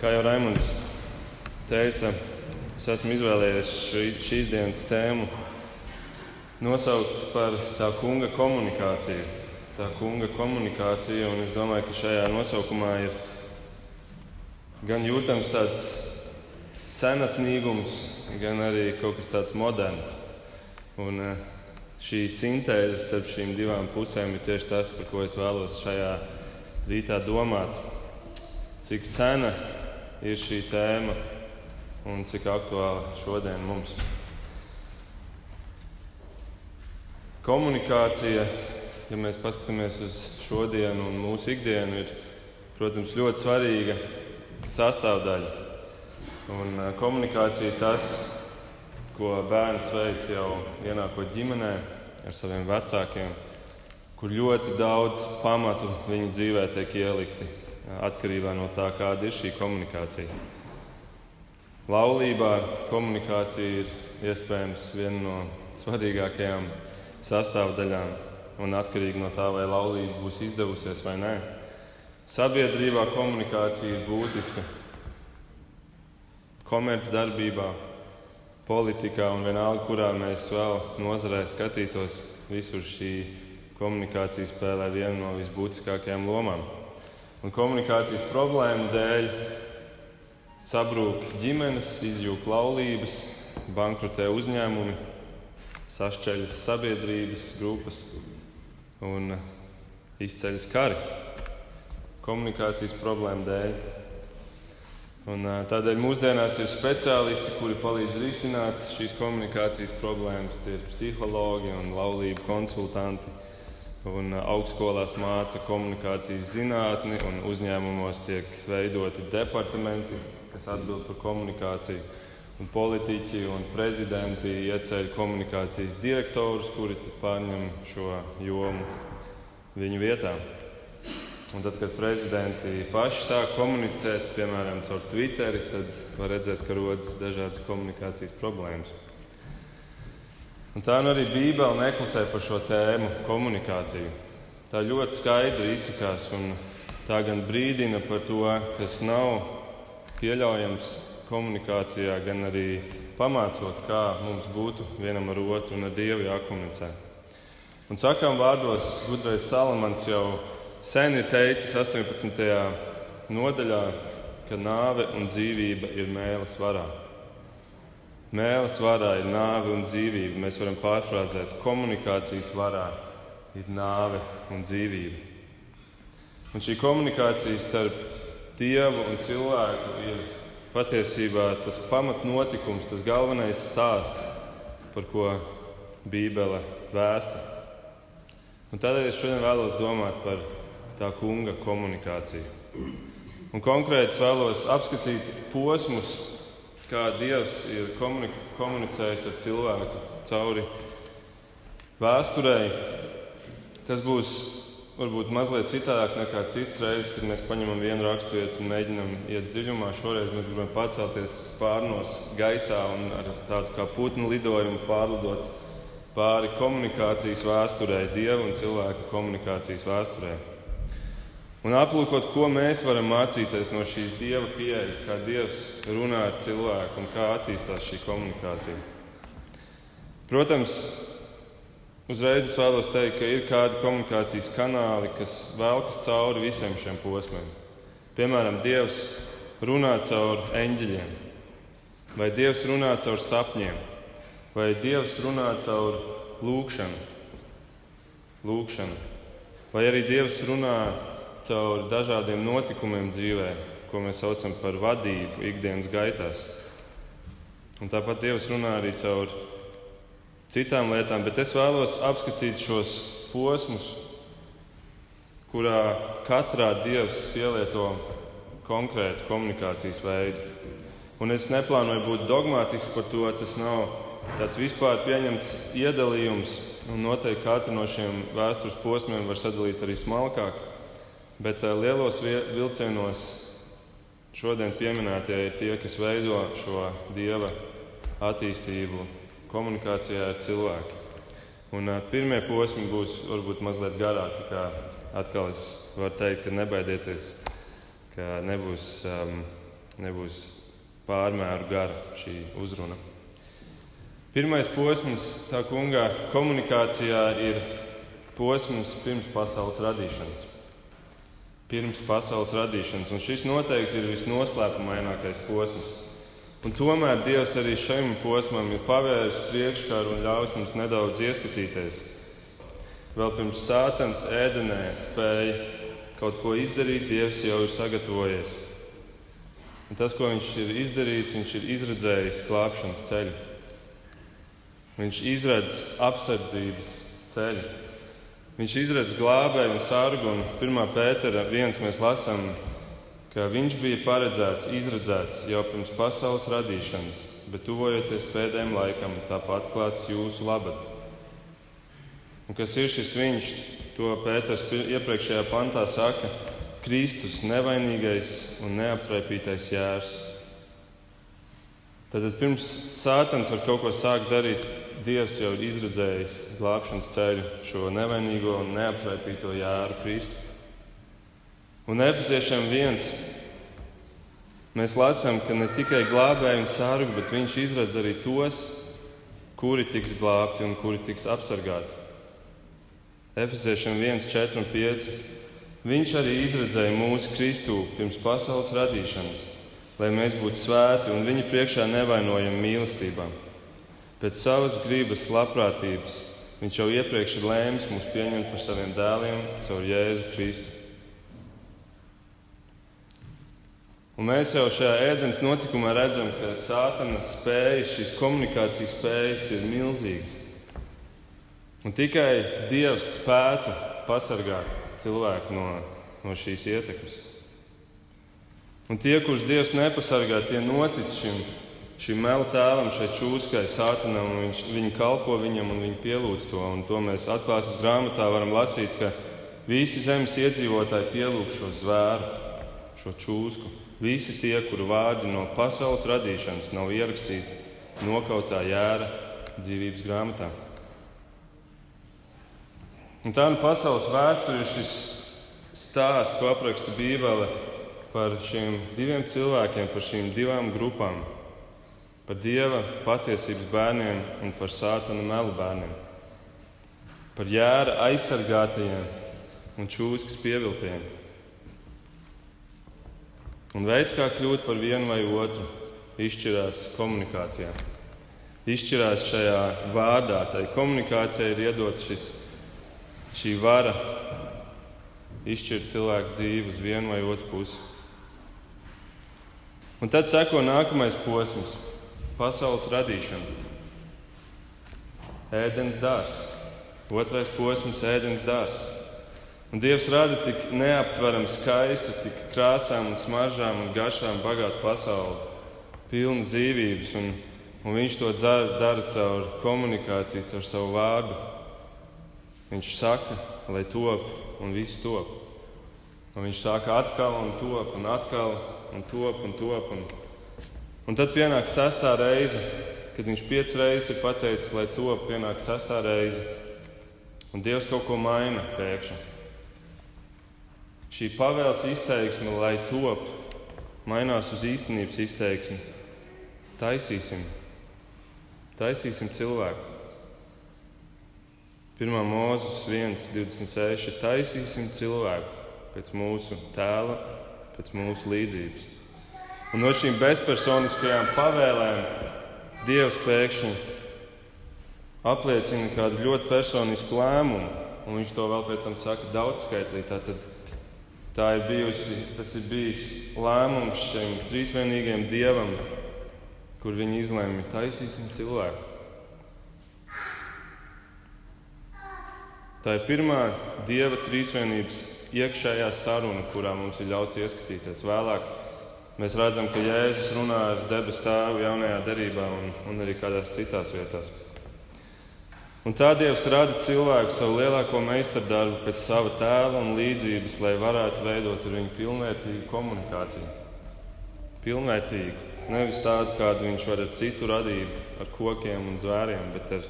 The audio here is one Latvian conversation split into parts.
Kā jau Raimons teica, es esmu izvēlējies šī, šīs dienas tēmu nosaukt par tā kunga komunikāciju. Tā kunga komunikācija, un es domāju, ka šajā nosaukumā ir gan jūtams tāds senatnīgums, gan arī kaut kas tāds moderns. Un eh, šī sintēze starp šīm divām pusēm ir tieši tas, par ko es vēlos šajā rītā domāt. Cik sena ir šī tēma un cik aktuāla šodien mums. Komunikācija, ja mēs paskatāmies uz šodienu un mūsu ikdienu, ir, protams, ļoti svarīga sastāvdaļa. Un komunikācija ir tas, ko bērns veic jau ienākot ģimenē ar saviem vecākiem, kur ļoti daudz pamatu viņa dzīvē tiek ielikti atkarībā no tā, kāda ir šī komunikācija. Laulībā komunikācija ir iespējams viena no svarīgākajām sastāvdaļām un atkarīgi no tā, vai laulība būs izdevusies vai nē. Sabiedrībā komunikācija ir būtiska. Komercdarbībā, politikā un vienalga, kurā mēs vēl nozarē skatītos, visur šī komunikācija spēlē vienu no visbūtiskākajām lomām. Un komunikācijas problēmu dēļ sabrūk ģimenes, izjūg laulības, bankrotē uzņēmumi, sašķeļas sabiedrības grupas un izceļas kari komunikācijas problēmu dēļ. Un, tādēļ mūsdienās ir speciālisti, kuri palīdz risināt šīs komunikācijas problēmas. Tie ir psihologi un laulību konsultanti. Un augstskolās māca komunikācijas zinātni, un uzņēmumos tiek veidoti departamenti, kas atbild par komunikāciju. Un politiķi un prezidenti ieceļ komunikācijas direktorus, kuri pārņem šo jomu viņu vietā. Un tad, kad prezidenti paši sāk komunicēt, piemēram, caur Twitter, tad var redzēt, ka rodas dažādas komunikācijas problēmas. Un tā nu arī Bībele neklusē par šo tēmu - komunikāciju. Tā ļoti skaidri izsakās un tā gan brīdina par to, kas nav pieļaujams komunikācijā, gan arī pamācot, kā mums būtu vienam ar otru un ar Dievu jākomunicē. Un sakām vārdos, gudrais Salamans jau sen ir teicis 18. nodaļā, ka nāve un dzīvība ir mēlis varā. Mēlis varā ir nāve un dzīvība. Mēs varam pārfrāzēt, komunikācijas varā ir nāve un dzīvība. Un šī komunikācija starp dievu un cilvēku ir patiesībā tas pamatnotikums, tas galvenais stāsts, par ko Bībele vēsta. Un tādēļ es šodien vēlos domāt par tā kunga komunikācija. Un konkrēti vēlos apskatīt posmus, kā Dievs ir komunicējis ar cilvēku cauri vēsturē. Tas būs varbūt mazliet citādāk nekā citas reizes, kad mēs paņemam vienu raksturvietu un mēģinam iet dziļumā. Šoreiz mēs gribam pacelties spārnos gaisā un ar tādu kā putnu lidojumu pārlidot pāri komunikācijas vēsturē, Dieva un cilvēka komunikācijas vēsturē un aplūkot, ko mēs varam mācīties no šīs dieva pieejas, kā dievs runā ar cilvēku un kā attīstās šī komunikācija. Protams, uzreiz es vēlos teikt, ka ir kādi komunikācijas kanāli, kas velkas cauri visiem šiem posmiem. Piemēram, Dievs runā caur eņģeļiem, vai Dievs runā caur sapņiem, vai Dievs runā caur lūkšanu, lūkšanu. vai arī Dievs runā caur dažādiem notikumiem dzīvē, ko mēs saucam par vadību ikdienas gaitās. Un tāpat Dievs runā arī caur citām lietām, bet es vēlos apskatīt šos posmus, kurā katrā Dievs pielieto konkrētu komunikācijas veidu. Un es neplānoju būt dogmātisks par to. Tas nav tāds vispār pieņemts iedalījums, noteikti katru no šiem vēstures posmiem var sadalīt arī smalkāk. Bet eh, lielos vilcienos šodien pieminētie ir tie, kas veido šo dieva attīstību komunikācijā ar cilvēku. Un, uh, pirmie posmi būs varbūt mazliet garāki. Atkal es varu teikt, ka nebaidieties, ka nebūs um, nebūs pārmēru gara šī uzruna. Pirmais posms tā kunga komunikācijā ir posms pirms pasaules radīšanas. Pirms pasaules radīšanas, un šis noteikti ir visnoslēpumainākais posms. Un tomēr Dievs arī šim posmam ir pavērs priekškaru un ļaus mums nedaudz ieskatīties. Vēl pirms sātans ēdenē spēja kaut ko izdarīt, Dievs jau ir sagatavojies. Un tas, ko viņš ir izdarījis, viņš ir izredzējis glābšanas ceļu. Viņš izredz apsardzības ceļu. Viņš izredz glābēju un sargu, un 1. pētera viens mēs lasām, ka viņš bija paredzēts, izredzēts jau pirms pasaules radīšanas, bet tuvojoties pēdējiem laikam, tāpat atklāts jūsu labad. Un kas ir šis viņš? To Pēters iepriekšējā pantā saka, Kristus nevainīgais un neaptraipītais jērs. Tad pirms sātans var kaut ko sākt darīt, Dievs jau ir izredzējis glābšanas ceļu, šo nevainīgo un neaptraipīto jēru Kristu. Un Efeziešiem viens mēs lasām, ka ne tikai glābēju un sārgu, bet viņš izredz arī tos, kuri tiks glābti un kuri tiks apsargāti. Efeziešiem 1, 4 un 5. Viņš arī izredzēja mūsu Kristu pirms pasaules radīšanas, lai mēs būtu svēti un viņa priekšā nevainojami mīlestībā. Pēc savas gribas, labprātības viņš jau iepriekš ir lēmis mūs pieņemt par saviem dēliem caur Jēzu Kristu. Un mēs jau šajā ēdienas notikumā redzam, ka sātana spējas, šīs komunikācijas spējas ir milzīgas. Un tikai Dievs spētu pasargāt cilvēku no, no šīs ietekmes. Un tie, kurus Dievs nepasargā, tie notic šim, šim melu tēvam, šai čūskai, sātanam, un viņš, viņi kalpo viņam un viņi pielūdz to. Un to mēs atklāsmes grāmatā varam lasīt, ka visi zemes iedzīvotāji pielūg šo zvēru, šo čūsku. Visi tie, kuru vārdi no pasaules radīšanas nav ierakstīti nokautā jēra dzīvības grāmatā. Un tā nu pasaules vēsture ir šis stāsts, ko apraksta Bībele par šiem diviem cilvēkiem, par šīm divām grupām, par dieva patiesības bērniem un par sātana melu bērniem, par jēra aizsargātajiem un čūskas pieviltajiem. Un veids, kā kļūt par vienu vai otru, izšķirās komunikācijā. Izšķirās šajā vārdā, tai komunikācijai ir iedots šis šī vara izšķirt cilvēku dzīvi uz vienu vai otru pusi. Un tad seko nākamais posms - pasaules radīšana. Ēdienas dārsts. Otrais posms - ēdienas dārsts. Un Dievs rada tik neaptverami skaistu, tik krāsām, un smaržām un garšām bagātu pasauli, pilnu dzīvības. Un, un viņš to dara caur komunikāciju, caur savu vārdu. Viņš saka, lai top, un viss top. Un viņš saka atkal, un top, un atkal, un top, un top. Un, un tad pienāk sastā reize, kad viņš piecas reizes ir pateicis, lai top, pienāk sastā reize, un Dievs kaut ko maina pēkšņi. Šī pavēles izteiksme, lai top, mainās uz īstenības izteiksmi. Taisīsim, taisīsim cilvēku. 1. mūzis 1,26. Taisīsim cilvēku pēc mūsu tēla, pēc mūsu līdzības. Un no šīm bezpersoniskajām pavēlēm Dievs pēkšņi apliecina kādu ļoti personisku lēmumu, un viņš to vēl pēc tam saka daudzskaitlī. Tātad tā ir bijusi, tas ir bijis lēmums šim trīsvienīgajam dievam, kur viņi izlēma taisīsim cilvēku. Tā ir pirmā dieva trīsvienības iekšējā saruna, kurā mums ir ļauts ieskatīties. Vēlāk mēs redzam, ka Jēzus runā ar debesu tēvu jaunajā derībā un, un arī kādās citās vietās. Un tā Dievs rada cilvēku savu lielāko meistardarbu pēc sava tēla un līdzības, lai varētu veidot ar viņu pilnvērtīgu komunikāciju. Pilnvērtīgu. Nevis tādu, kādu viņš var ar citu radību, ar kokiem un zvēriem, bet ar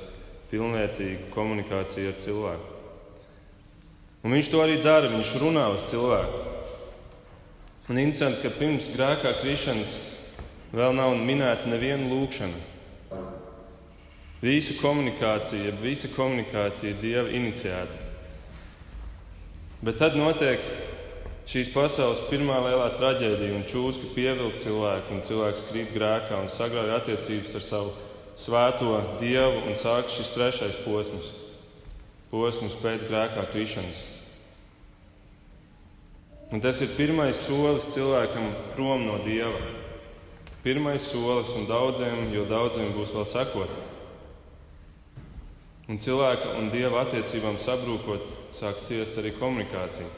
pilnvērtīgu komunikāciju ar cilvēku. Un viņš to arī dara. Viņš runā uz cilvēku. Un interesanti, ka pirms grēkā krišanas vēl nav minēta neviena lūkšana. Visu komunikācija, visa komunikācija ir Dieva iniciēta. Bet tad notiek šīs pasaules pirmā lielā traģēdija, un čūska pievilka cilvēku, un cilvēks krīt grēkā un sagrauj attiecības ar savu svēto Dievu, un sākas šis trešais posms, posms pēc grēkā krišanas. Un tas ir pirmais solis cilvēkam prom no dieva. Pirmais solis, un daudziem, jo daudziem būs vēl sekot. Un cilvēka un dieva attiecībām sabrūkot, sāk ciest arī komunikācija.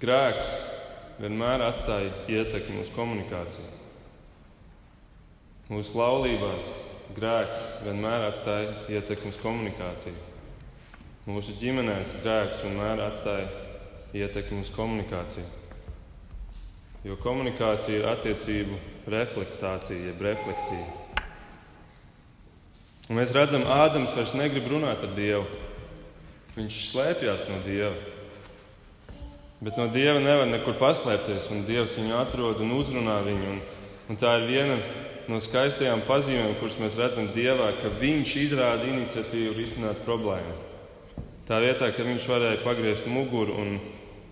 Grēks vienmēr atstāja ietekmi uz komunikāciju. Mūsu laulībās grēks vienmēr atstāja ietekmi uz komunikāciju. Mūsu ģimenēs grēks vienmēr atstāja ietekmi uz komunikāciju. Jo komunikācija ir attiecību reflektācija, jeb refleksija. Un mēs redzam, Ādams vairs negrib runāt ar Dievu. Viņš slēpjas no Dieva. Bet no Dieva nevar nekur paslēpties, un Dievs viņu atrod un uzrunā viņu. Un, un tā ir viena no skaistajām pazīmēm, kuras mēs redzam Dievā, ka Viņš izrāda iniciatīvu risināt problēmu. Tā vietā, ka Viņš varēja pagriezt muguru un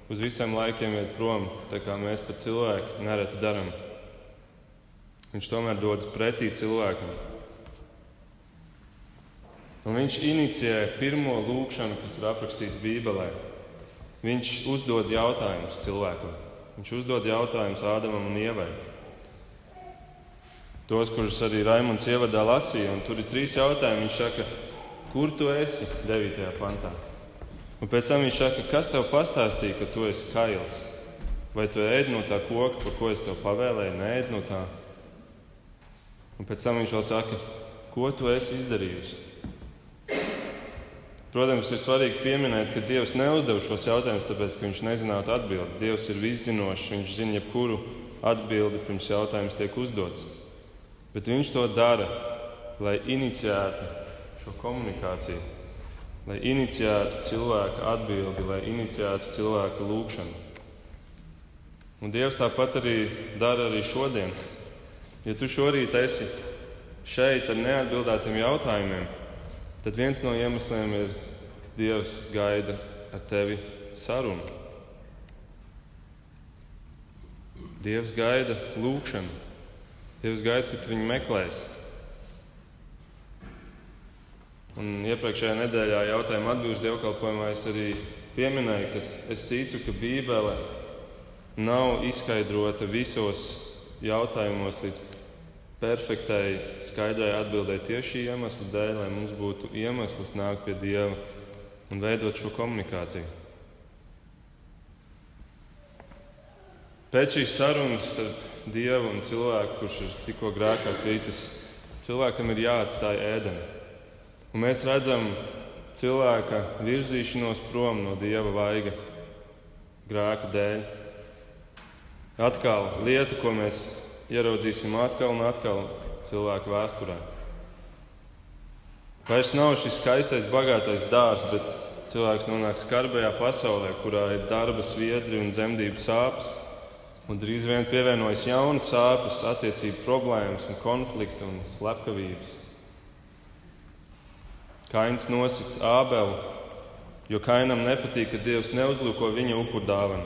uz visiem laikiem iet prom, tā kā mēs pat cilvēki nereti darām. Viņš tomēr dodas pretī cilvēkam. Un viņš inicijē pirmo lūkšanu, kas ir aprakstīta Bībelē. Viņš uzdod jautājumus cilvēkam. Viņš uzdod jautājumus Ādamam un Ievai. Tos, kurus arī Raimons ievadā lasīja, un tur ir trīs jautājumi. Viņš saka, kur tu esi 9. pantā? Un pēc tam viņš saka, kas tev pastāstīja, ka tu esi kails? Vai tu ēd no tā koka, par ko es tev pavēlēju, nē, no tā? Un pēc tam viņš vēl saka, ko tu esi izdarījusi? Protams, ir svarīgi pieminēt, ka Dievs neuzdeva šos jautājumus, tāpēc, ka viņš nezinātu atbildes. Dievs ir viszinošs, viņš zina jebkuru atbildi pirms jautājums tiek uzdots. Bet viņš to dara, lai inicijētu šo komunikāciju lai inicijētu cilvēka atbildi, lai inicijētu cilvēka lūgšanu. Un Dievs tāpat arī dara arī šodien. Ja tu šorīt esi šeit ar neatbildētiem jautājumiem, tad viens no iemesliem ir, ka Dievs gaida ar tevi sarunu. Dievs gaida lūgšanu. Dievs gaida, ka tu viņu meklēsi. Un iepriekšējā nedēļā jautājuma atbildžu dievkalpojumā es arī pieminēju, ka es ticu, ka Bībele nav izskaidrota visos jautājumos līdz perfektai, skaidrai atbildēji tieši šī iemesla dēļ, lai mums būtu iemesls nākt pie Dieva un veidot šo komunikāciju. Pēc šīs sarunas starp Dievu un cilvēku, kurš ir tikko grēkā kritis, cilvēkam ir jāatstāj ēdama. Un mēs redzam cilvēka virzīšanos prom no dieva vaiga grēka dēļ. Atkal lieta, ko mēs ieraudzīsim atkal un atkal cilvēku vēsturē. Vairs nav šis skaistais, bagātais dārzs, bet cilvēks nonāk skarbajā pasaulē, kurā ir darba sviedri un dzemdību sāpes. Un drīz vien pievienojas jaunas sāpes, attiecību problēmas, un konflikti un slepkavības. Kains nosit Ābelu, jo Kainam nepatīk, ka Dievs neuzlūko viņa upuru dāvanu,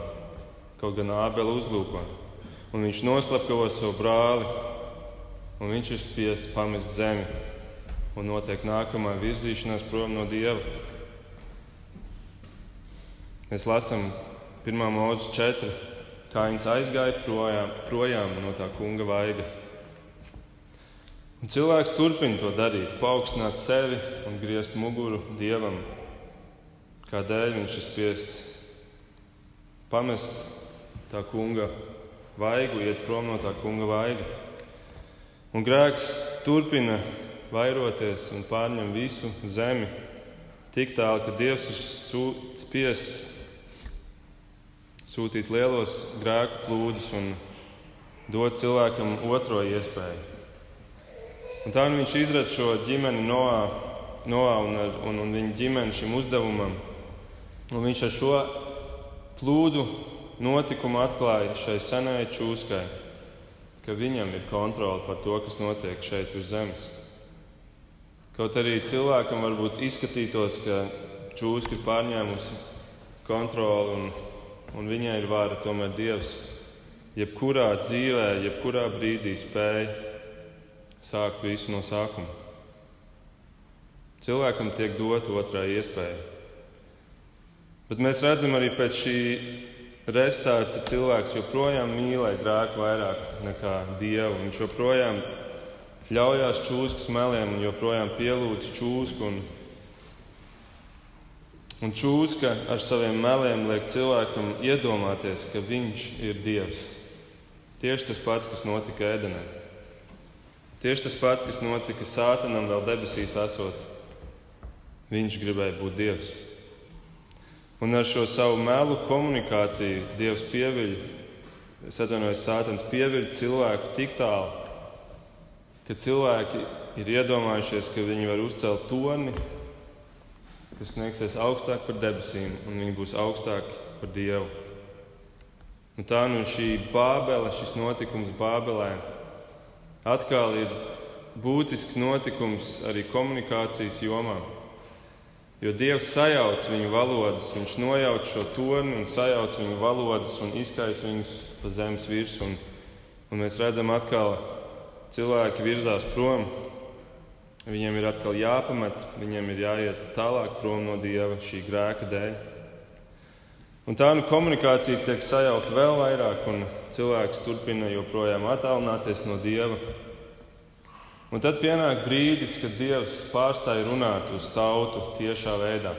kaut gan Ābelu uzlūko. Un viņš noslapkavo savu brāli, un viņš ir spiests pamest zemi, un notiek nākamā virzīšanās prom no Dieva. Mēs lasām 1. mūža 4. Kains aizgāja projām, projām no tā kunga vaiga. Un cilvēks turpina to darīt, paaugstināt sevi un griezt muguru dievam. Kādēļ viņš ir spiests pamest tā kunga vaigu, iet prom no tā kunga vaiga. Un grēks turpina vairoties un pārņem visu zemi, tik tālu, ka Dievs ir spiests sūtīt lielos grēku plūdus un dot cilvēkam otro iespēju. Un tā nu viņš izrada šo ģimeni Noā, Noā un, ar, un, un viņa ģimeni šim uzdevumam. Un viņš ar šo plūdu notikumi atklāja šai senai čūskai, ka viņam ir kontrole par to, kas notiek šeit uz zemes. Kaut arī cilvēkam varbūt izskatītos, ka čūska ir pārņēmusi kontroli un, un viņai ir vāra, tomēr Dievs jebkurā dzīvē, jebkurā brīdī spēja sākt visu no sākuma. Cilvēkam tiek dota otrā iespēja. Bet mēs redzam arī pēc šī restarta cilvēks joprojām mīlēja grēku vairāk nekā dievu. Viņš joprojām ļaujās čūskas meliem un joprojām pielūdz čūsku. Un, un čūska ar saviem meliem liek cilvēkam iedomāties, ka viņš ir dievs. Tieši tas pats, kas notika Ēdenē. Tieši tas pats, kas notika Sātanam vēl debesīs esot. Viņš gribēja būt Dievs. Un ar šo savu melu komunikāciju Dievs pieviļ, es atvainojos, Sātans pieviļ cilvēku tik tālu, ka cilvēki ir iedomājušies, ka viņi var uzcelt torni, kas sniegsies augstāk par debesīm, un viņi būs augstāki par Dievu. Un tā nu šī Bābele, šis notikums Bābelē atkal ir būtisks notikums arī komunikācijas jomā. Jo Dievs sajauc viņu valodas, viņš nojauc šo torni un sajauc viņu valodas un izkaisa viņus pa zemes virsmu. Un, un mēs redzam, atkal cilvēki virzās prom. Viņiem ir atkal jāpamet, viņiem ir jāiet tālāk prom no Dieva šī grēka dēļ. Un tā nu komunikācija tiek sajaukta vēl vairāk, un cilvēks turpina joprojām attālināties no Dieva. Un tad pienāk brīdis, kad Dievs pārstāja runāt uz tautu tiešā veidā.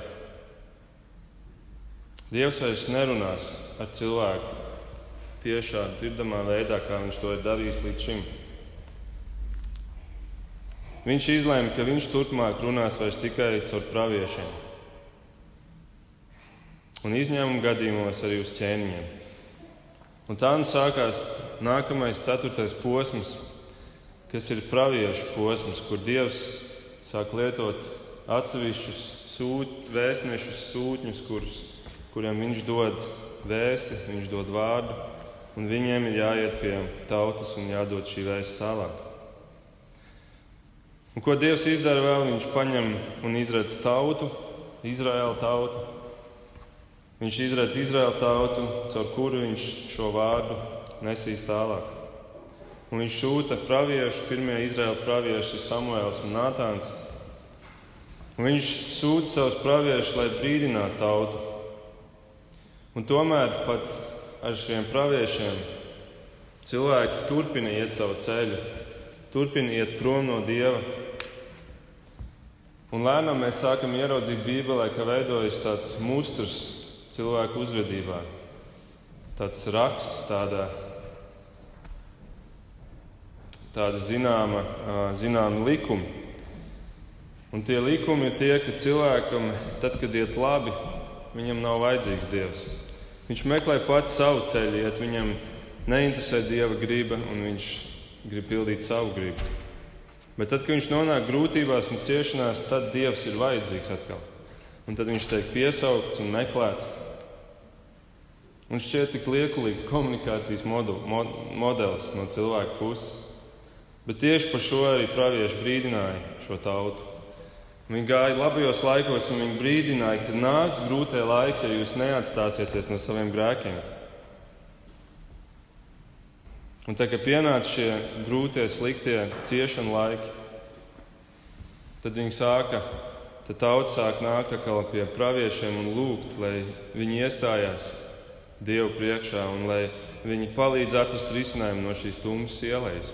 Dievs vairs nerunās ar cilvēku tiešā dzirdamā veidā, kā viņš to ir darījis līdz šim. Viņš izlēma, ka viņš turpmāk runās vairs tikai caur praviešiem un izņēmuma gadījumos arī uz ķēniņiem. Un tā nu sākās nākamais, ceturtais posms, kas ir praviešu posms, kur Dievs sāk lietot atsevišķus sūt, vēstnešus, sūtņus, kurus, kuriem viņš dod vēsti, viņš dod vārdu, un viņiem ir jāiet pie tautas un jādod šī vēsts tālāk. Un ko Dievs izdara vēl? Viņš paņem un izredz tautu, Izraēlu tautu, Viņš izredz Izraēlu tautu, caur kuru viņš šo vārdu nesīs tālāk. Un viņš sūta praviešu, pirmie Izraēla pravieši Samuēls un Nātāns. Un viņš sūta savus praviešus, lai brīdinātu tautu. Un tomēr pat ar šiem praviešiem cilvēki turpina iet savu ceļu, turpina iet prom no Dieva. Un lēnām mēs sākam ieraudzīt Bībelē, ka veidojas tāds mustrs, cilvēku uzvedībā. Tāds raksts, tāda, tāda zināma, zināma likuma. Un tie likumi ir tie, ka cilvēkam, tad, kad iet labi, viņam nav vajadzīgs Dievs. Viņš meklē pats savu ceļu, iet viņam neinteresē Dieva griba, un viņš grib pildīt savu gribu. Bet tad, kad viņš nonāk grūtībās un ciešanās, tad Dievs ir vajadzīgs atkal. Un tad viņš tiek piesaukts un meklēts. Un šķiet tik liekulīgs komunikācijas modu, mod, modelis no cilvēka puses. Bet tieši par šo arī pravieši brīdināja šo tautu. Viņi gāja labajos laikos, un viņi brīdināja, ka nāks grūtie laiki, ja jūs neatstāsieties no saviem grēkiem. Un tā kā pienāca šie grūtie, sliktie ciešanu laiki, tad viņi sāka, tad tauta sāk nākt pie praviešiem un lūgt, lai viņi iestājās Dievu priekšā un lai viņi palīdz atrast risinājumu no šīs tumsas ielas.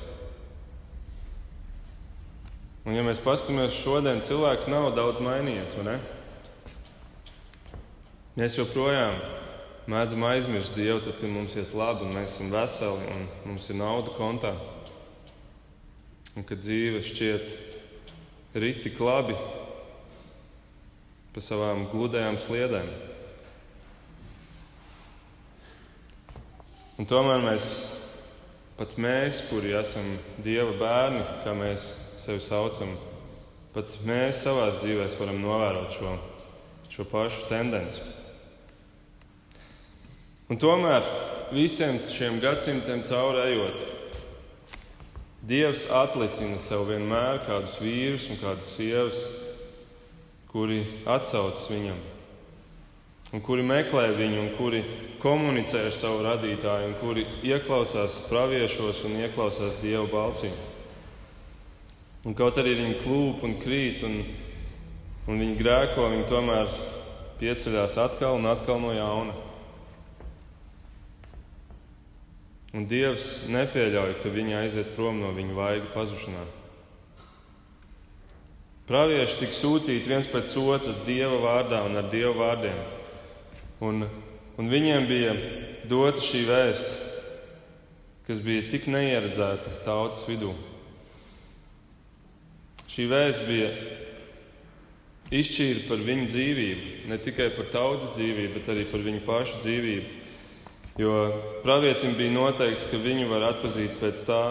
Un, ja mēs paskatāmies šodien, cilvēks nav daudz mainījies? Mēs joprojām mēdzam aizmirst Dievu, tad, kad mums iet labi, un mēs esam veseli, un mums ir nauda kontā. Un kad dzīve šķiet riti labi pa savām gludajām sliedēm. Un tomēr mēs, pat mēs, kuri esam Dieva bērni, kā mēs sevi saucam, pat mēs savā dzīvē varam novērot šo, šo pašu tendenci. Un tomēr visiem šiem gadsimtiem caurējot, Dievs atlicina sev vienmēr kādus vīrus un kādas sievas, kuri atsaucas viņam, un kuri meklē viņu, un kuri komunicē ar savu radītāju, un kuri ieklausās praviešos un ieklausās Dieva balsī. Un kaut arī viņi klūp un krīt, un, un viņi grēko, viņi tomēr pieceļās atkal un atkal no jauna. Un Dievs nepieļauj, ka viņi aiziet prom no viņa vaiga pazušanā. Pravieši tika sūtīti viens pēc otra Dieva vārdā un ar Dieva vārdiem. Un, un viņiem bija dota šī vēsts, kas bija tik neieredzēta tautas vidū. Šī vēsts bija izšķīra par viņu dzīvību, ne tikai par tautas dzīvību, bet arī par viņu pašu dzīvību. Jo pravietim bija noteikts, ka viņu var atpazīt pēc tā,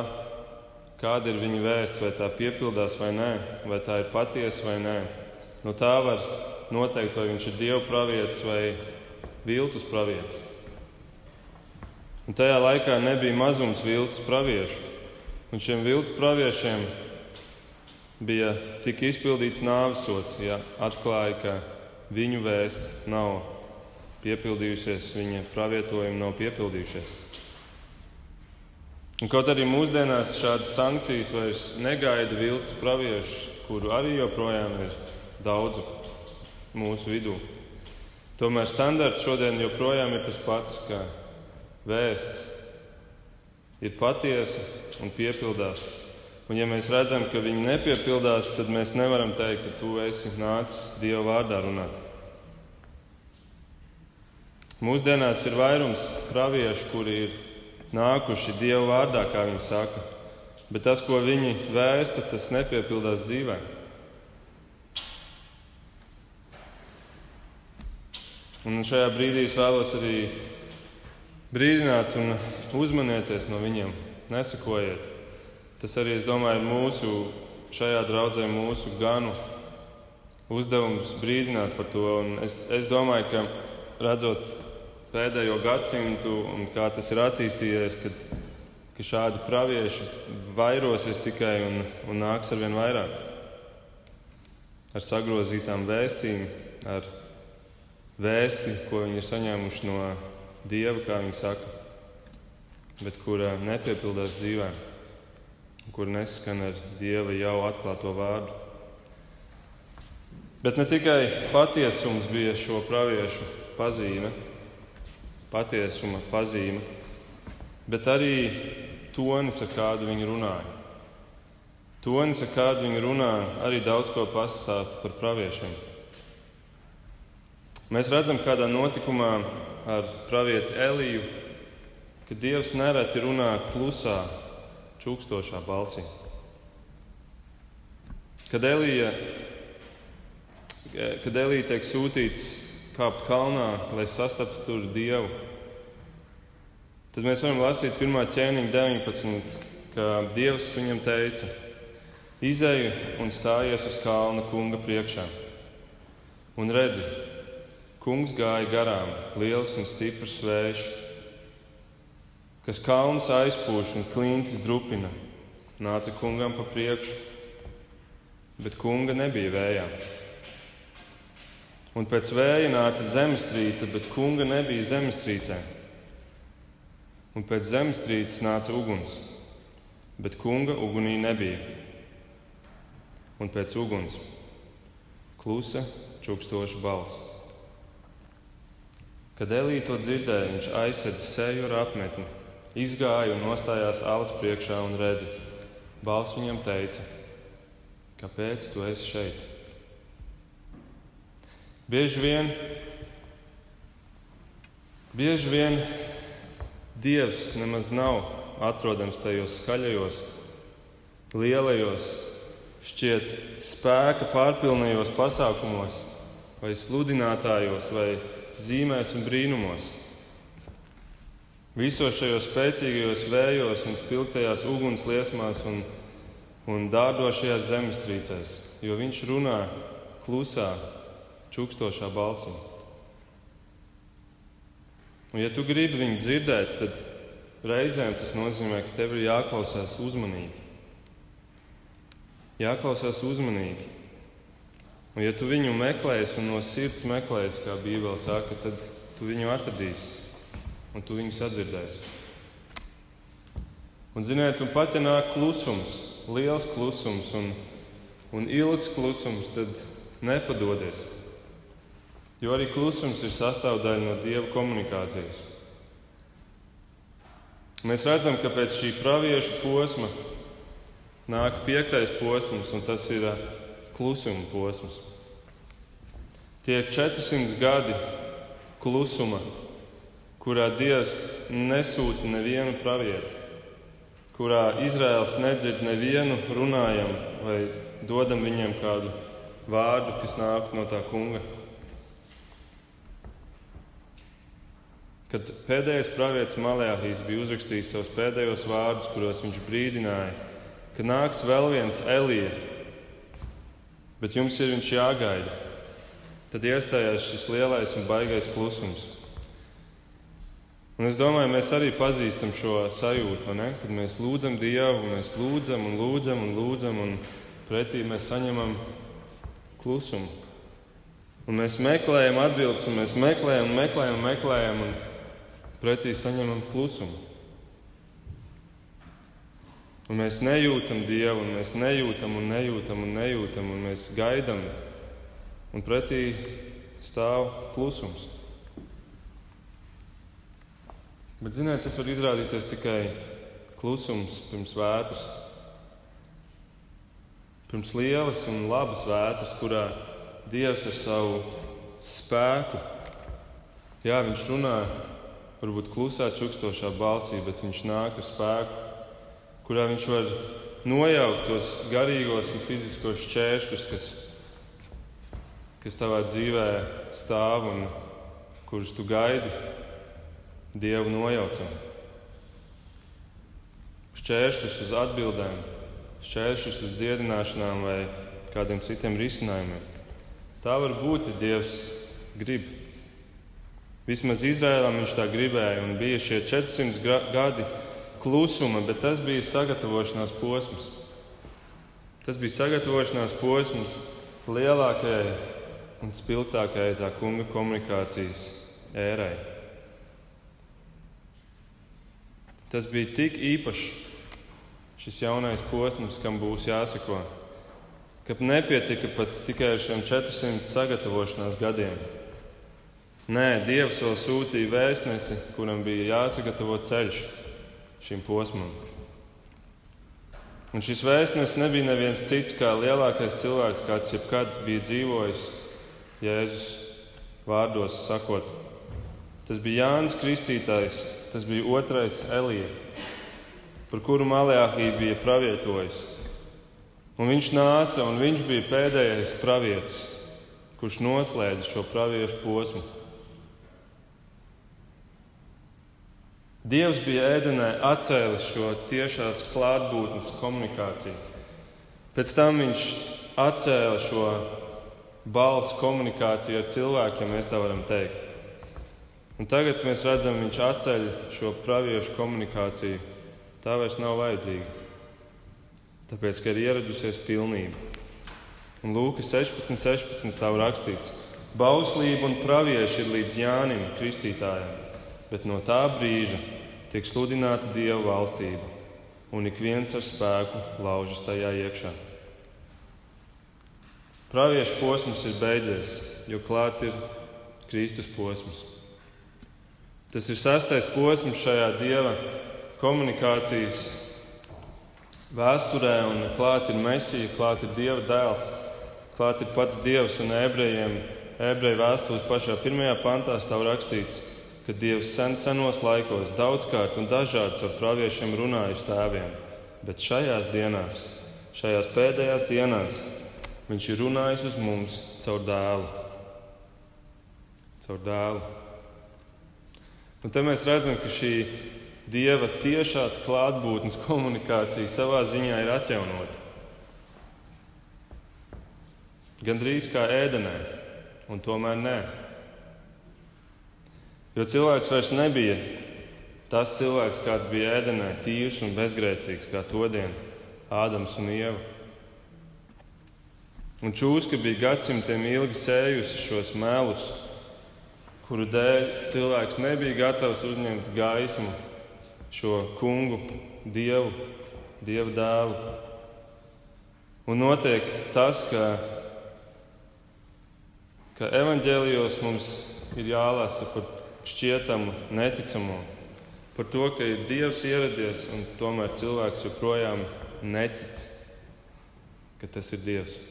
kāda ir viņa vēsts, vai tā piepildās vai nē, vai tā ir patiesa vai nē. No tā var noteikt, vai viņš ir dievu pravietis vai viltus pravietis. Un tajā laikā nebija mazums viltus praviešu, un šiem viltus praviešiem bija tik izpildīts nāvesots, ja atklāja, ka viņu vēsts nav piepildījusies, viņa pravietojumi nav piepildījušies. Un kaut arī mūsdienās šādas sankcijas vairs negaida viltus praviešu, kuru arī joprojām ir daudz mūsu vidū. Tomēr standarts šodien joprojām ir tas pats, ka vēsts ir patiesa un piepildās. Un ja mēs redzam, ka viņi nepiepildās, tad mēs nevaram teikt, ka tu esi nācis Dieva vārdā runāt. Mūsdienās ir vairums praviešu, kuri ir nākuši Dieva vārdā, kā viņi saka, bet tas, ko viņi vēsta, tas nepiepildās dzīvē. Un šajā brīdī es vēlos arī brīdināt un uzmanieties no viņiem. Nesakojiet. Tas arī, es domāju, ir mūsu šajā draudzē, mūsu ganu uzdevums brīdināt par to. Un es, es domāju, ka redzot pēdējo gadsimtu un kā tas ir attīstījies, kad, ka šādi pravieši vairosies tikai un, un nāks ar vien vairāk. Ar sagrozītām vēstīm, ar vēsti, ko viņi ir saņēmuši no Dieva, kā viņi saka, bet kura nepiepildās dzīvē, kur neskan ar Dieva jau atklāto vārdu. Bet ne tikai patiesums bija šo praviešu pazīme, patiesuma pazīme, bet arī tonis, ar kādu viņi runāja. Tonis, ar kādu viņi runā, arī daudz ko pastāsta par praviešiem. Mēs redzam, kādā notikumā ar pravieti Eliju, ka Dievs nereti runā klusā, čukstošā balsī. Kad Elija, kad Elija tiek sūtīts kāpt kalnā, lai sastaptu tur Dievu. Tad mēs varam lasīt 1. ķēniņa 19, ka Dievs viņam teica: Izēju un stājies uz kalna kunga priekšā. Un redzi, kungs gāja garām, liels un stiprs vējš, kas kalnus aizpūš un klintis drupina, nāca kungam pa priekšu, bet kunga nebija vējā. Un pēc vēja nāca zemestrīce, bet kunga nebija zemestrīcē. Un pēc zemestrīces nāca uguns, bet kunga ugunī nebija. Un pēc uguns klusa, čukstoša balss. Kad Elīja to dzirdēja, viņš aizsēdza seju ar apmetni, izgāja un nostājās alas priekšā un redzi. Balss viņam teica: Kāpēc tu esi šeit? Bieži vien, bieži vien Dievs nemaz nav atrodams tajos skaļajos, lielajos, šķiet spēka pārpilnējos pasākumos, vai sludinātājos, vai zīmēs un brīnumos. Visos šajos spēcīgajos vējos un spilgtajās ugunsliesmās un, un dārdošajās zemestrīcēs, jo viņš runā klusā, čukstošā balsī. Un, ja tu gribi viņu dzirdēt, tad reizēm tas nozīmē, ka tev ir jāklausās uzmanīgi. Jāklausās uzmanīgi. Un, ja tu viņu meklēsi un no sirds meklēsi, kā Bībele saka, tad tu viņu atradīsi un tu viņu sadzirdēsi. Un, ziniet, un pat ja nāk klusums, liels klusums un, un ilgs klusums, tad nepadodies. Jo arī klusums ir sastāvdaļa no dieva komunikācijas. Mēs redzam, ka pēc šī praviešu posma nāk piektais posms, un tas ir klusuma posms. Tie ir 400 gadi klusuma, kurā Dievs nesūta nevienu pravieti, kurā Izraels nedzird nevienu runājumu vai dodam viņiem kādu vārdu, kas nāk no tā kunga. Kad pēdējais pravietis Malēhijas bija uzrakstījis savus pēdējos vārdus, kuros viņš brīdināja, ka nāks vēl viens Elija, bet jums ir viņš jāgaida, tad iestājās šis lielais un baigais klusums. Un es domāju, mēs arī pazīstam šo sajūtu, kad mēs lūdzam Dievu, mēs lūdzam un lūdzam un lūdzam, un pretī mēs saņemam klusumu. Un mēs meklējam atbildes, un mēs meklējam, meklējam, meklējam. Un pretī saņemam klusumu. Un mēs nejūtam Dievu, un mēs nejūtam, un nejūtam, un nejūtam, un mēs gaidām, un pretī stāv klusums. Bet, ziniet, tas var izrādīties tikai klusums pirms vētras. Pirms lielas un labas vētras, kurā Dievs ar savu spēku, jā, Viņš runā varbūt klusā, čukstošā balsī, bet viņš nāk ar spēku, kurā viņš var nojaukt tos garīgos un fiziskos šķēršļus, kas, kas tavā dzīvē stāv un kurus tu gaidi Dievu nojaucam. Šķēršļus uz atbildēm, šķēršļus uz dziedināšanām vai kādiem citiem risinājumiem. Tā var būt, ja Dievs grib. Vismaz Izrēlam viņš tā gribēja, un bija šie 400 gadi klusuma, bet tas bija sagatavošanās posms. Tas bija sagatavošanās posms lielākajai un spilgtākajai tā kunga komunikācijas ērai. Tas bija tik īpašs šis jaunais posms, kam būs jāsako, ka nepietika pat tikai ar šiem 400 sagatavošanās gadiem. Nē, Dievs vēl sūtīja vēstnesi, kuram bija jāsagatavo ceļš šim posmam. Un šis vēstnesis nebija neviens cits kā lielākais cilvēks, kāds jebkad bija dzīvojis Jēzus vārdos sakot. Tas bija Jānis Kristītājs, tas bija otrais Elija, par kuru Malēhī bija pravietojis. Un viņš nāca, un viņš bija pēdējais pravietis, kurš noslēdza šo praviešu posmu. Dievs bija ēdenē atcēlis šo tiešās klātbūtnes komunikāciju. Pēc tam viņš atcēla šo balss komunikāciju ar cilvēkiem, ja mēs tā varam teikt. Un tagad mēs redzam, viņš atceļ šo praviešu komunikāciju. Tā vairs nav vajadzīga. Tāpēc, ka ir ieradusies pilnība. Un Lūkas 16, 16 stāv rakstīts: Bauslība un pravieši ir līdz Jānim Kristītājam, bet no tā brīža tiek sludināta Dieva valstība, un ik viens ar spēku laužas tajā iekšā. Praviešu posms ir beidzies, jo klāt ir Kristus posms. Tas ir sastais posms šajā Dieva komunikācijas vēsturē, un klāt ir Mēsija, klāt ir Dieva dēls, klāt ir pats Dievs un ebrejiem. Ebreju vēstules pašā pirmajā pantā stāv rakstīts, ka Dievs sen senos laikos daudzkārt un dažādi ar praviešiem runājis tēviem, bet šajās dienās, šajās pēdējās dienās, Viņš ir runājis uz mums caur dēlu. Caur dēlu. Un te mēs redzam, ka šī Dieva tiešās klātbūtnes komunikācija savā ziņā ir atjaunota. Gan drīz kā ēdenē, un tomēr nē. Jo cilvēks vairs nebija tas cilvēks, kāds bija ēdenē, tīrs un bezgrēcīgs, kā to dienu Ādams un Ieva. Un čūska bija gadsimtiem ilgi sējusi šos melus, kuru dēļ cilvēks nebija gatavs uzņemt gaismu, šo kungu, dievu, dievu dēlu. Un notiek tas, ka, ka evaņģēlijos mums ir jālasa par šķietamu, neticamu. Par to, ka ir Dievs ieradies un tomēr cilvēks joprojām netic, ka tas ir Dievs.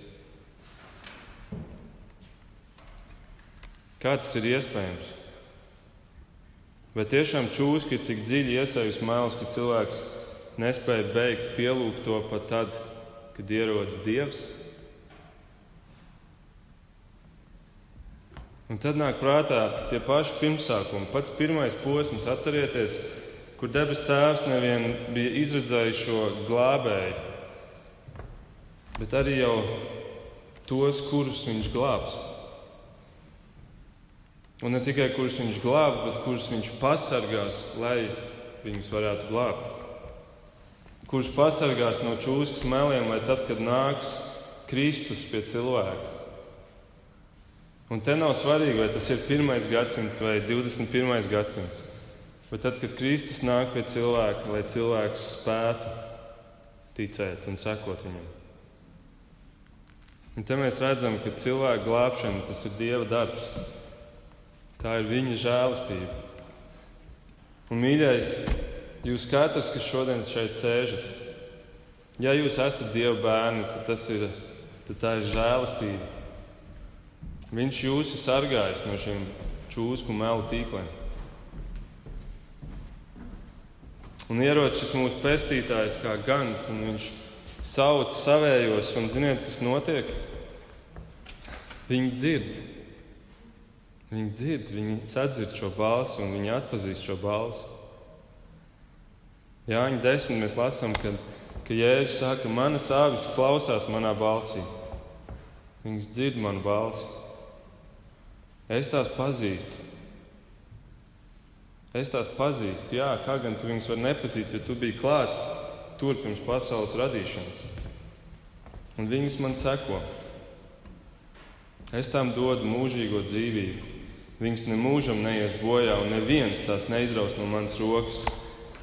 Kā tas ir iespējams? Vai tiešām čūska ir tik dziļi iesaistīta mēlus, ka cilvēks nespēja beigt pielūgt to pat tad, kad ierodas Dievs? Un tad nāk prātā tie paši pirmsākumi. Pats pirmais posms, atcerieties, kur debes Tēvs nevien bija izredzējis šo glābēju, bet arī jau tos, kurus viņš glābs. Un ne tikai kurus viņš glābs, bet kurus viņš pasargās, lai viņus varētu glābt. Kurš pasargās no čūskas meliem, lai tad, kad nāks Kristus pie cilvēka, Un te nav svarīgi, vai tas ir 1. gadsimts vai 21. gadsimts. Bet tad, kad Kristus nāk pie cilvēka, lai cilvēks spētu ticēt un sekot viņam. Un te mēs redzam, ka cilvēka glābšana tas ir Dieva darbs. Tā ir viņa žēlastība. Un, mīļie, jūs katrs, kas šodien šeit sēžat, ja jūs esat Dieva bērni, tad, ir, tad tā ir žēlastība Viņš jūs ir sargājis no šiem čūsku melu tīkliem. Un ierodas šis mūsu pestītājs kā gans, un viņš sauc savējos, un ziniet, kas notiek? Viņi dzird. Viņi dzird, viņi sadzird šo balsi, un viņi atpazīst šo balsi. Jāņa desmit mēs lasām, ka, ka Jēzus saka, manas avis klausās manā balsī. Viņas dzird manu balsi. Es tās pazīstu. Es tās pazīstu, jā, kā gan tu viņus vari nepazīt, jo tu biji klāt tur pirms pasaules radīšanas. Un viņas man seko. Es tām dodu mūžīgo dzīvību. Viņas nemūžam neies bojā, un neviens tās neizraus no manas rokas.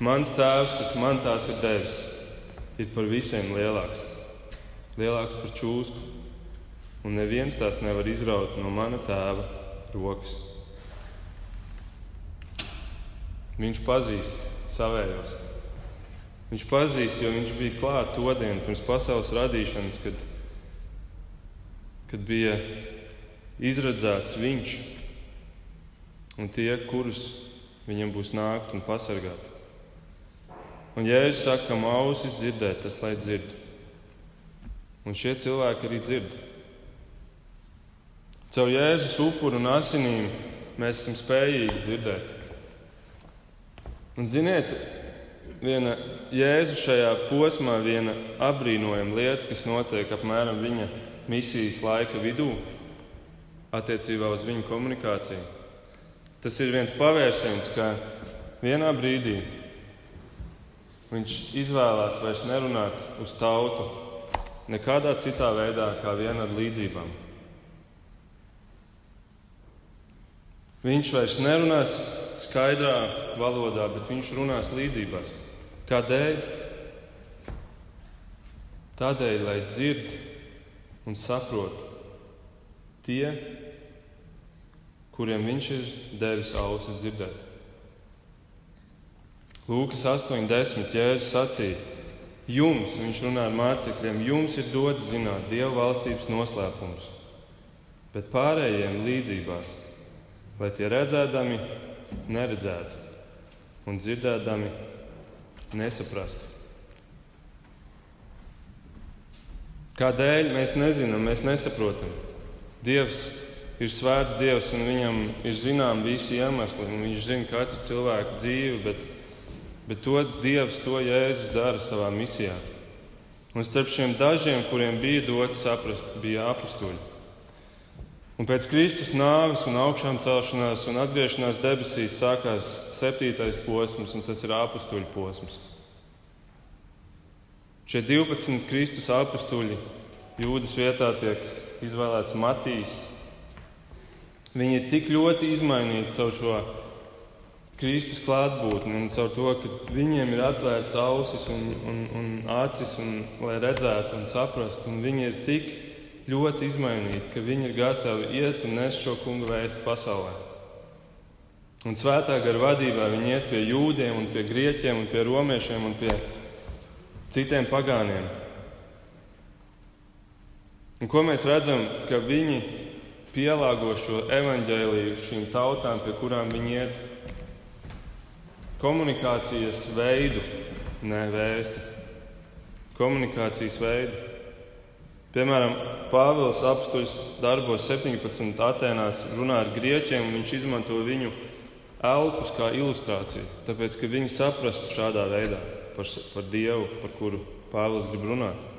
Mans tēvs, kas man tās ir devis, ir par visiem lielāks. Lielāks par čūsku, un neviens tās nevar izraut no mana tēva rokas. Viņš pazīst savējos. Viņš pazīst, jo viņš bija klāt to dienu pirms pasaules radīšanas, kad, kad bija izredzēts viņš un tie, kurus viņam būs nākt un pasargāt. Un Jēzus saka, ka ausis dzirdēt, tas lai dzird. Un šie cilvēki arī dzird. Caur Jēzus upuru un asinīm mēs esam spējīgi dzirdēt. Un ziniet, viena Jēzus šajā posmā, viena apbrīnojama lieta, kas notiek apmēram viņa misijas laika vidū, attiecībā uz viņu komunikāciju. Tas ir viens pavērsiens, ka vienā brīdī viņš izvēlās vairs nerunāt uz tautu nekādā citā veidā, kā vien ar līdzībām. Viņš vairs nerunās skaidrā valodā, bet viņš runās līdzībās. Kādēļ? Tādēļ, lai dzird un saprot tie, kuriem viņš ir devis ausis dzirdēt. Lūkas 8,10 Jēzus sacīja, jums, viņš runā ar mācekļiem, jums ir dots zināt Dieva valstības noslēpums, bet pārējiem līdzībās lai tie redzēdami neredzētu un dzirdēdami nesaprastu. Kādēļ mēs nezinām, mēs nesaprotam. Dievs ir svēts Dievs, un viņam ir zināms visi iemesli. Viņš zina katru cilvēku dzīvi, bet, bet to Dievs, to Jēzus dara savā misijā. Un starp šiem dažiem, kuriem bija dots saprast, bija apstuļi. Un pēc Kristus nāves un augšām celšanās un atgriešanās debesīs sākās septītais posms, un tas ir apstuļu posms. Šie 12 Kristus apstuļi jūdas vietā tiek izvēlēts Matīs. Viņi ir tik ļoti izmainīti caur šo Kristus klātbūtni un caur to, ka viņiem ir atvērts ausis un, un, un acis, un, lai redzētu un saprastu. Un viņi ir tik ļoti izmainīti, ka viņi ir gatavi iet un nest šo kungu vēstu pasaulē. Un svētā gara vadībā viņi iet pie jūdiem, un pie grieķiem, un pie romiešiem un pie citiem pagāniem. Un ko mēs redzam, ka viņi pielāgo šo evaņģēliju šīm tautām, pie kurām viņi iet? Komunikācijas veidu, ne vēsti. Komunikācijas veidu. Piemēram, Pāvils apstuļs darbos 17. Atenās runā ar grieķiem, un viņš izmanto viņu elkus kā ilustrāciju, tāpēc, ka viņi saprastu šādā veidā par, par Dievu, par kuru Pāvils grib runāt.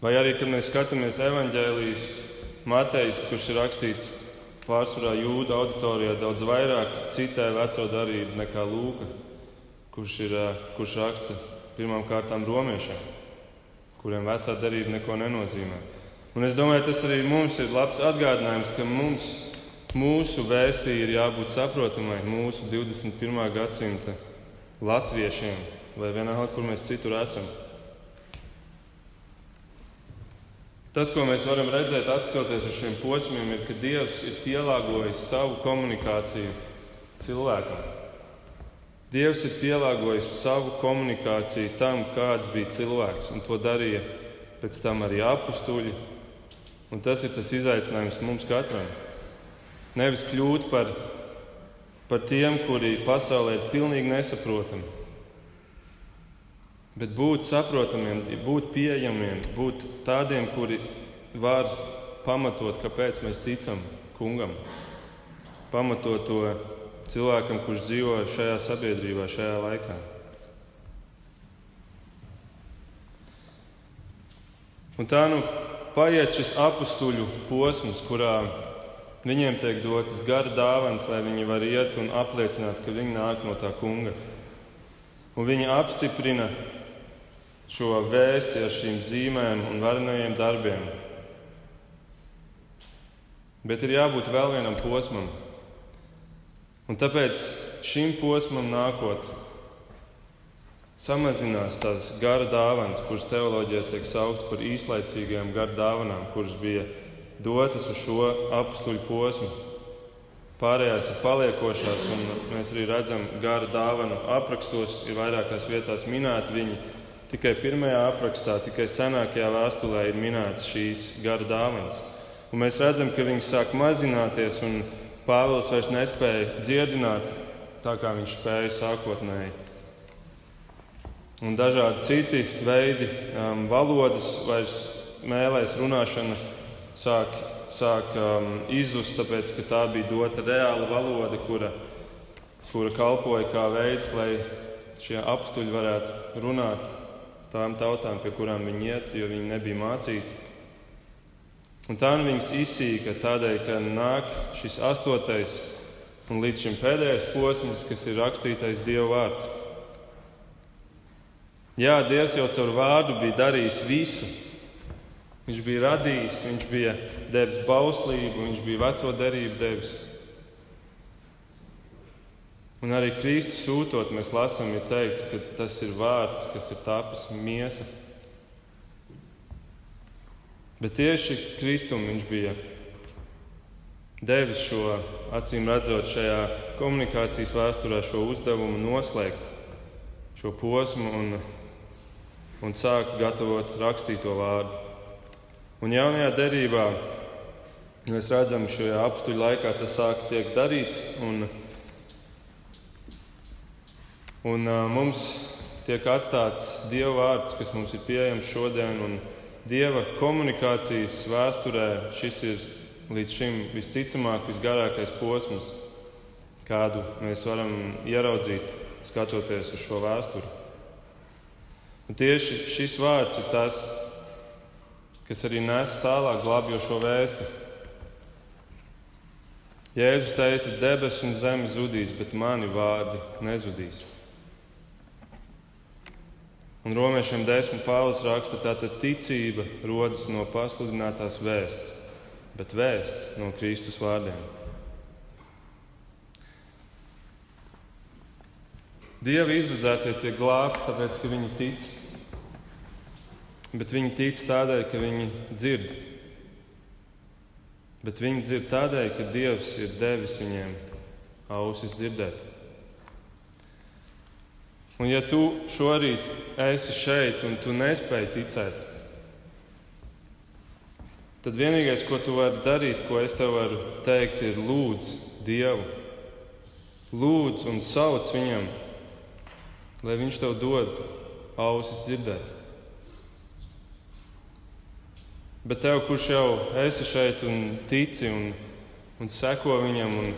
Vai arī, kad mēs skatāmies evaņģēlijas Matejs, kurš ir rakstīts pārsvarā jūdu auditorijā daudz vairāk citai veco darību nekā Lūka, kurš, ir, kurš raksta pirmām kārtām romiešiem kuriem vecā darība neko nenozīmē. Un es domāju, tas arī mums ir labs atgādinājums, ka mums, mūsu vēstī ir jābūt saprotamai mūsu 21. gadsimta latviešiem vai vienalga, kur mēs citur esam. Tas, ko mēs varam redzēt, skatoties uz šiem posmiem, ir, ka Dievs ir pielāgojis savu komunikāciju cilvēkam. Dievs ir pielāgojis savu komunikāciju tam, kāds bija cilvēks, un to darīja pēc tam arī apstuļi. Un tas ir tas izaicinājums mums katram. Nevis kļūt par, par tiem, kuri pasaulē ir pilnīgi nesaprotami, bet būt saprotamiem, būt pieejamiem, būt tādiem, kuri var pamatot, kāpēc mēs ticam kungam, pamatot to cilvēkam, kurš dzīvo šajā sabiedrībā, šajā laikā. Un tā nu paiet šis apstuļu posms, kurā viņiem tiek dotas gara dāvāns, lai viņi var iet un apliecināt, ka viņi nāk no tā kunga. Un viņi apstiprina šo vēsti ar šīm zīmēm un varenajiem darbiem. Bet ir jābūt vēl vienam posmam, Un tāpēc šim posmam nākot, samazinās tās gara dāvanas, kuras teoloģijā tiek sauktas par īslaicīgajām gara dāvanām, kuras bija dotas uz šo apstuļu posmu. Pārējās ir paliekošās, un mēs arī redzam, gara dāvanu aprakstos ir vairākās vietās minēti viņi. Tikai pirmajā aprakstā, tikai senākajā vēstulē ir minētas šīs gara dāvanas. Un mēs redzam, ka viņas sāk mazināties un Pāvils vairs nespēja dziedināt tā, kā viņš spēja sākotnēji. Un dažādi citi veidi, um, valodas vairs mēlēs runāšana sāk, sāk um, izzust, tāpēc ka tā bija dota reāla valoda, kura, kura kalpoja kā veids, lai šie apstuļi varētu runāt tām tautām, pie kurām viņi iet, jo viņi nebija mācīti. Un tā nu viņas izsīka tādēļ, ka nāk šis astotais un līdz šim pēdējais posms, kas ir rakstītais Dieva vārds. Jā, Dievs jau caur vārdu bija darījis visu. Viņš bija radījis, viņš bija devis bauslību, viņš bija veco derību devis. Un arī Kristus sūtot, mēs lasām, ir teikts, ka tas ir vārds, kas ir tapis miesa. Bet tieši Kristum viņš bija devis šo, acīm redzot, šajā komunikācijas vēsturē šo uzdevumu noslēgt šo posmu un, un sākt gatavot rakstīto vārdu. Un jaunajā derībā mēs redzam, ka šajā apstuļu laikā tas sāk tiek darīts. Un, un uh, mums tiek atstāts Dieva vārds, kas mums ir pieejams šodien. Un, Dieva komunikācijas vēsturē šis ir līdz šim visticamāk visgarākais posms, kādu mēs varam ieraudzīt, skatoties uz šo vēsturi. Un tieši šis vārds ir tas, kas arī nes tālāk glābjošo vēsti. Jēzus teica, debesis un zeme zudīs, bet mani vārdi nezudīs. Un romiešiem desmit pāvis raksta, ka tā ticība rodas no pasludinātās vēsts, bet vēsts no Kristus vārdiem. Dieva izredzētie tiek glābti, tāpēc ka viņi tic. Bet viņi tic tādēļ, ka viņi dzird bet viņi dzird tādēļ, ka Dievs ir devis viņiem ausis dzirdēt. Un ja tu šorīt esi šeit un tu nespēji ticēt, tad vienīgais, ko tu vari darīt, ko es tev varu teikt, ir lūdz Dievu. Lūdz un sauc viņam, lai viņš tev dod ausis dzirdēt. Bet tev, kurš jau esi šeit un tici un, un seko viņam un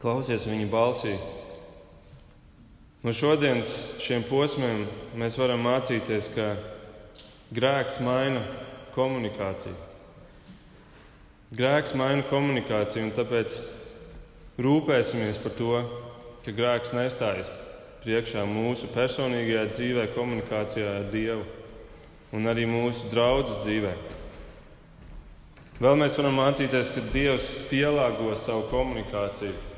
klausies viņa balsī, no šodienas šiem posmiem mēs varam mācīties, ka grēks maina komunikāciju. Grēks maina komunikāciju, un tāpēc rūpēsimies par to, ka grēks nestājas priekšā mūsu personīgajā dzīvē, komunikācijā ar Dievu un arī mūsu draudzes dzīvē. Vēl mēs varam mācīties, ka Dievs pielāgo savu komunikāciju.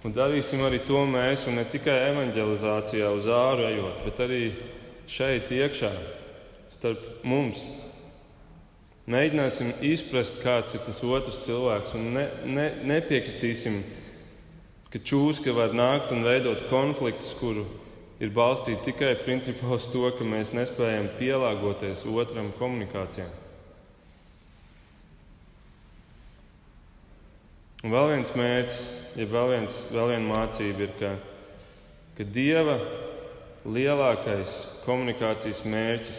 Un darīsim arī to mēs, un ne tikai evanģelizācijā uz āru ejot, bet arī šeit iekšā, starp mums. Mēģināsim izprast, kāds ir tas otrs cilvēks, un ne, ne, nepiekritīsim, ka čūska var nākt un veidot konfliktus, kuru ir balstīti tikai principā uz to, ka mēs nespējam pielāgoties otram komunikācijām. Un vēl viens mērķis, ja vēl, viens, vēl viena mācība ir, ka, ka Dieva lielākais komunikācijas mērķis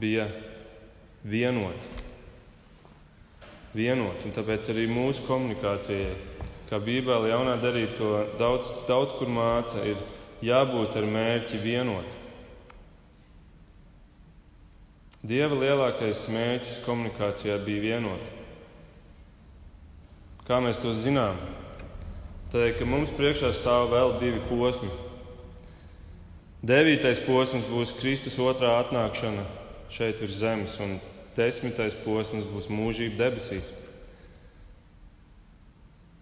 bija vienot. Vienot, un tāpēc arī mūsu komunikācijai, kā Bībele jaunā darība to daudz, daudz kur māca, ir jābūt ar mērķi vienot. Dieva lielākais mērķis komunikācijā bija vienot. Kā mēs to zinām? Tādēļ, ka mums priekšā stāv vēl divi posmi. Devītais posms būs Kristus otrā atnākšana šeit virs zemes, un desmitais posms būs mūžība debesīs.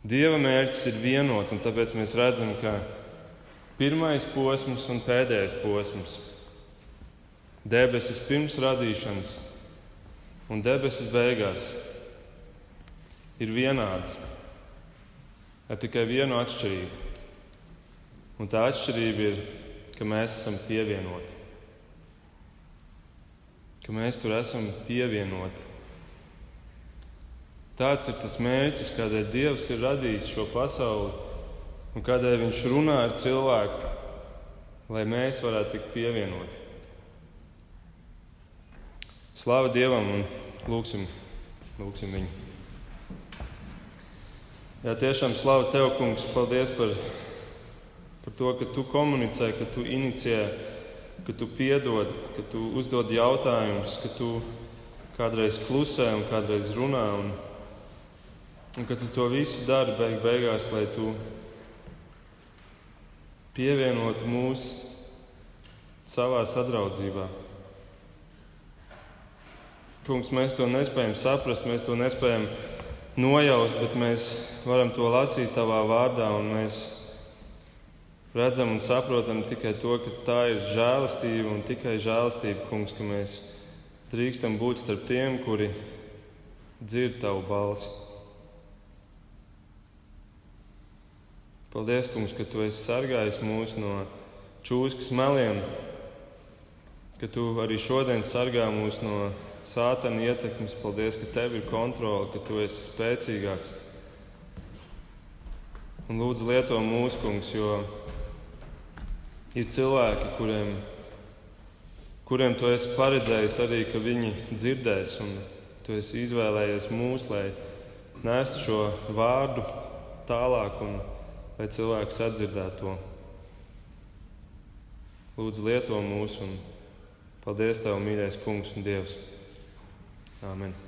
Dieva mērķis ir vienot, un tāpēc mēs redzam, ka Pirmais posms un pēdējais posms. Debesis pirms radīšanas un debesis beigās ir vienādas, ar tikai vienu atšķirību. Un tā atšķirība ir, ka mēs esam pievienoti. Ka mēs tur esam pievienoti. Tāds ir tas mērķis, kādēļ Dievs ir radījis šo pasauli un kādēļ viņš runā ar cilvēku, lai mēs varētu tikt pievienoti. Slāva Dievam un lūgsim, lūgsim viņu. Jā, tiešām slāva Tev, Kungs, paldies par, par to, ka Tu komunicē, ka Tu inicijē, ka Tu piedod, ka Tu uzdod jautājumus, ka Tu kādreiz klusē un kādreiz runā. Un, un ka Tu to visu dari beig beigās, lai Tu pievienot mūs savā sadraudzībā. Kungs, mēs to nespējam saprast, mēs to nespējam nojaust, bet mēs varam to lasīt Tavā vārdā, un mēs redzam un saprotam tikai to, ka tā ir žēlastība un tikai žēlastība, Kungs, ka mēs drīkstam būt starp tiem, kuri dzird Tavu balsi. Paldies, Kungs, ka Tu esi sargājis mūs no čūskas meliem, ka Tu arī šodien sargā mūs no sātana ietekmes. Paldies, ka Tev ir kontrole, ka Tu esi spēcīgāks. Un lūdzu, lieto mūsu kungs, jo ir cilvēki, kuriem, kuriem Tu esi paredzējis arī, ka viņi dzirdēs, un Tu esi izvēlējies mūs, lai nestu šo vārdu tālāk. Un, lai cilvēks atdzirdētu to. Lūdzu, lieto mūs un paldies Tev, mīļais Kungs un Dievs. Amen.